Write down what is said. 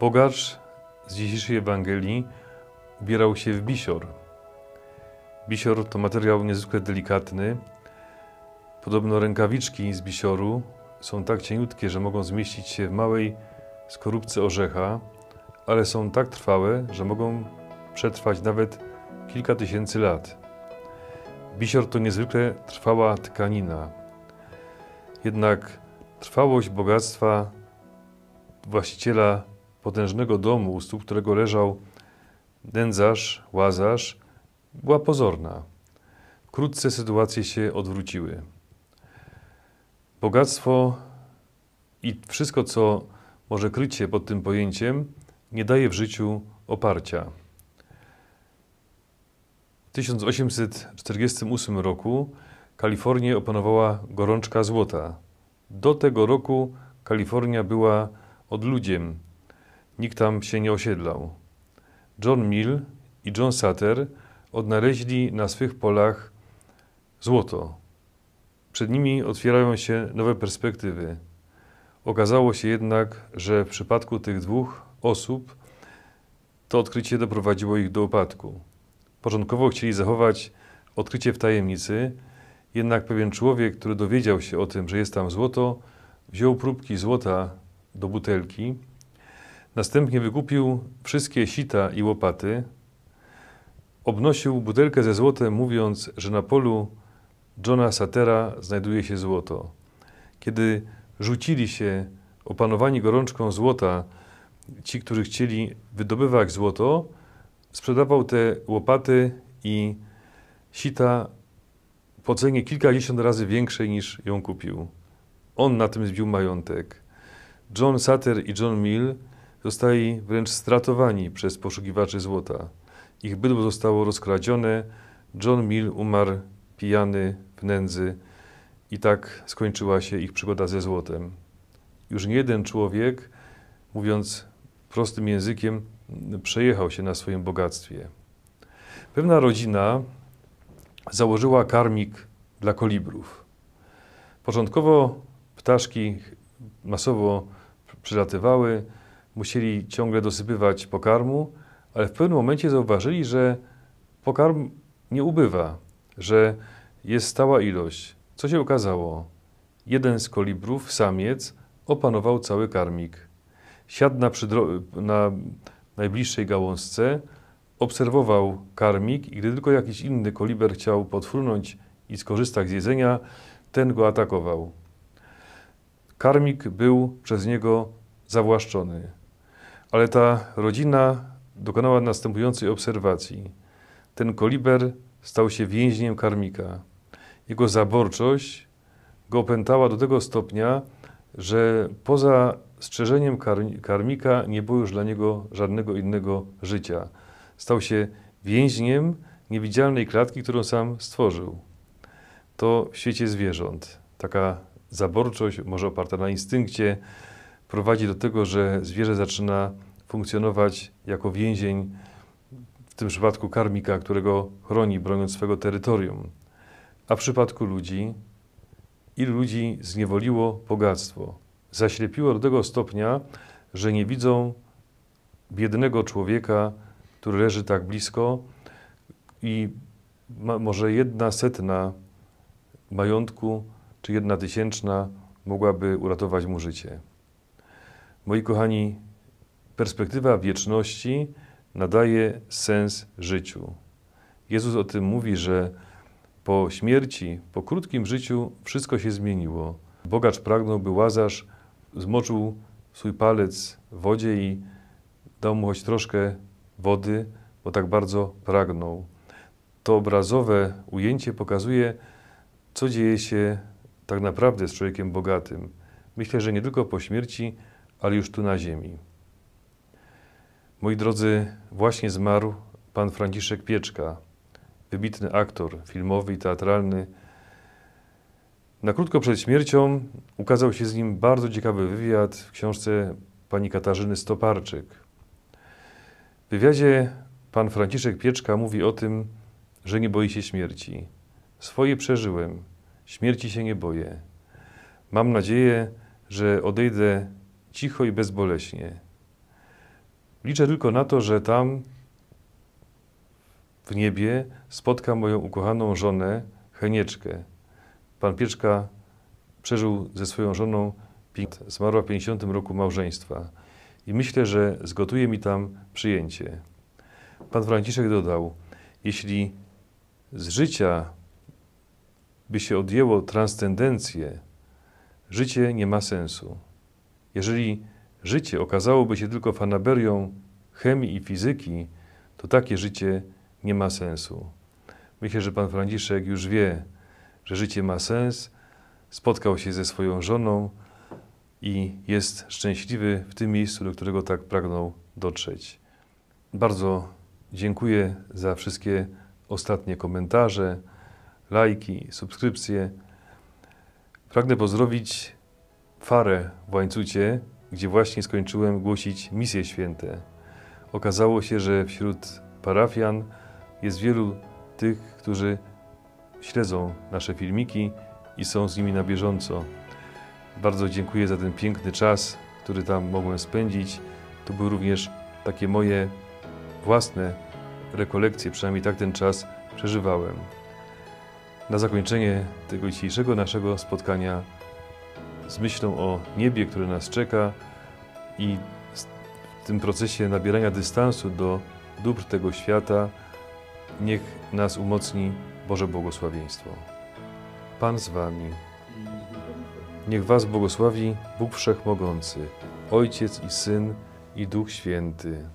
Bogacz z dzisiejszej Ewangelii ubierał się w bisior. Bisior to materiał niezwykle delikatny. Podobno rękawiczki z bisioru są tak cieniutkie, że mogą zmieścić się w małej skorupce orzecha, ale są tak trwałe, że mogą przetrwać nawet kilka tysięcy lat. Bisior to niezwykle trwała tkanina. Jednak trwałość bogactwa właściciela potężnego domu, u stóp którego leżał nędzarz, łazarz, była pozorna. Wkrótce sytuacje się odwróciły. Bogactwo i wszystko, co może kryć się pod tym pojęciem, nie daje w życiu oparcia. W 1848 roku Kalifornię opanowała gorączka złota. Do tego roku Kalifornia była odludziem. Nikt tam się nie osiedlał. John Mill i John Sutter odnaleźli na swych polach złoto. Przed nimi otwierają się nowe perspektywy. Okazało się jednak, że w przypadku tych dwóch osób to odkrycie doprowadziło ich do upadku. Początkowo chcieli zachować odkrycie w tajemnicy, jednak pewien człowiek, który dowiedział się o tym, że jest tam złoto, wziął próbki złota do butelki, następnie wykupił wszystkie sita i łopaty, obnosił butelkę ze złotem, mówiąc, że na polu Johna Satera znajduje się złoto. Kiedy rzucili się opanowani gorączką złota, ci, którzy chcieli wydobywać złoto, sprzedawał te łopaty i sita po cenie kilkadziesiąt razy większej niż ją kupił. On na tym zbił majątek. John Sutter i John Mill zostali wręcz stratowani przez poszukiwaczy złota. Ich bydło zostało rozkradzione. John Mill umarł pijany w nędzy i tak skończyła się ich przygoda ze złotem. Już nie jeden człowiek, mówiąc prostym językiem, przejechał się na swoim bogactwie. Pewna rodzina założyła karmik dla kolibrów. Początkowo ptaszki masowo przylatywały, musieli ciągle dosypywać pokarmu, ale w pewnym momencie zauważyli, że pokarm nie ubywa, że jest stała ilość. Co się okazało? Jeden z kolibrów, samiec, opanował cały karmik. Siadł na, na najbliższej gałązce, obserwował karmik i gdy tylko jakiś inny koliber chciał podfrunąć i skorzystać z jedzenia, ten go atakował. Karmik był przez niego zawłaszczony. Ale ta rodzina dokonała następującej obserwacji. Ten koliber stał się więźniem karmika. Jego zaborczość go opętała do tego stopnia, że poza strzeżeniem karmika nie było już dla niego żadnego innego życia. Stał się więźniem niewidzialnej klatki, którą sam stworzył. To w świecie zwierząt. Taka zaborczość, może oparta na instynkcie, prowadzi do tego, że zwierzę zaczyna funkcjonować jako więzień, w tym przypadku karmika, którego chroni, broniąc swego terytorium. A w przypadku ludzi, ilu ludzi zniewoliło bogactwo, zaślepiło do tego stopnia, że nie widzą biednego człowieka, który leży tak blisko i ma, może jedna setna majątku, czy jedna tysięczna mogłaby uratować mu życie. Moi kochani, perspektywa wieczności nadaje sens życiu. Jezus o tym mówi, że po śmierci, po krótkim życiu wszystko się zmieniło. Bogacz pragnął, by Łazarz zmoczył swój palec w wodzie i dał mu choć troszkę wody, bo tak bardzo pragnął. To obrazowe ujęcie pokazuje, co dzieje się tak naprawdę z człowiekiem bogatym. Myślę, że nie tylko po śmierci, ale już tu na ziemi. Moi drodzy, właśnie zmarł pan Franciszek Pieczka, wybitny aktor filmowy i teatralny. Na krótko przed śmiercią ukazał się z nim bardzo ciekawy wywiad w książce pani Katarzyny Stoparczyk. W wywiadzie pan Franciszek Pieczka mówi o tym, że nie boi się śmierci. Swoje przeżyłem, śmierci się nie boję. Mam nadzieję, że odejdę cicho i bezboleśnie. Liczę tylko na to, że tam w niebie spotka moją ukochaną żonę Henieczkę. Pan Pieczka przeżył ze swoją żoną, zmarła w 50 roku małżeństwa i myślę, że zgotuje mi tam przyjęcie. Pan Franciszek dodał, jeśli z życia by się odjęło transcendencję, życie nie ma sensu. Jeżeli życie okazałoby się tylko fanaberią chemii i fizyki, to takie życie nie ma sensu. Myślę, że pan Franciszek już wie, że życie ma sens, spotkał się ze swoją żoną i jest szczęśliwy w tym miejscu, do którego tak pragnął dotrzeć. Bardzo dziękuję za wszystkie ostatnie komentarze, lajki, subskrypcje. Pragnę pozdrowić Farę w Łańcucie, gdzie właśnie skończyłem głosić misje święte. Okazało się, że wśród parafian jest wielu tych, którzy śledzą nasze filmiki i są z nimi na bieżąco. Bardzo dziękuję za ten piękny czas, który tam mogłem spędzić. To były również takie moje własne rekolekcje, przynajmniej tak ten czas przeżywałem. Na zakończenie tego dzisiejszego naszego spotkania z myślą o niebie, które nas czeka i w tym procesie nabierania dystansu do dóbr tego świata, niech nas umocni Boże błogosławieństwo. Pan z Wami. Niech Was błogosławi Bóg Wszechmogący, Ojciec i Syn i Duch Święty.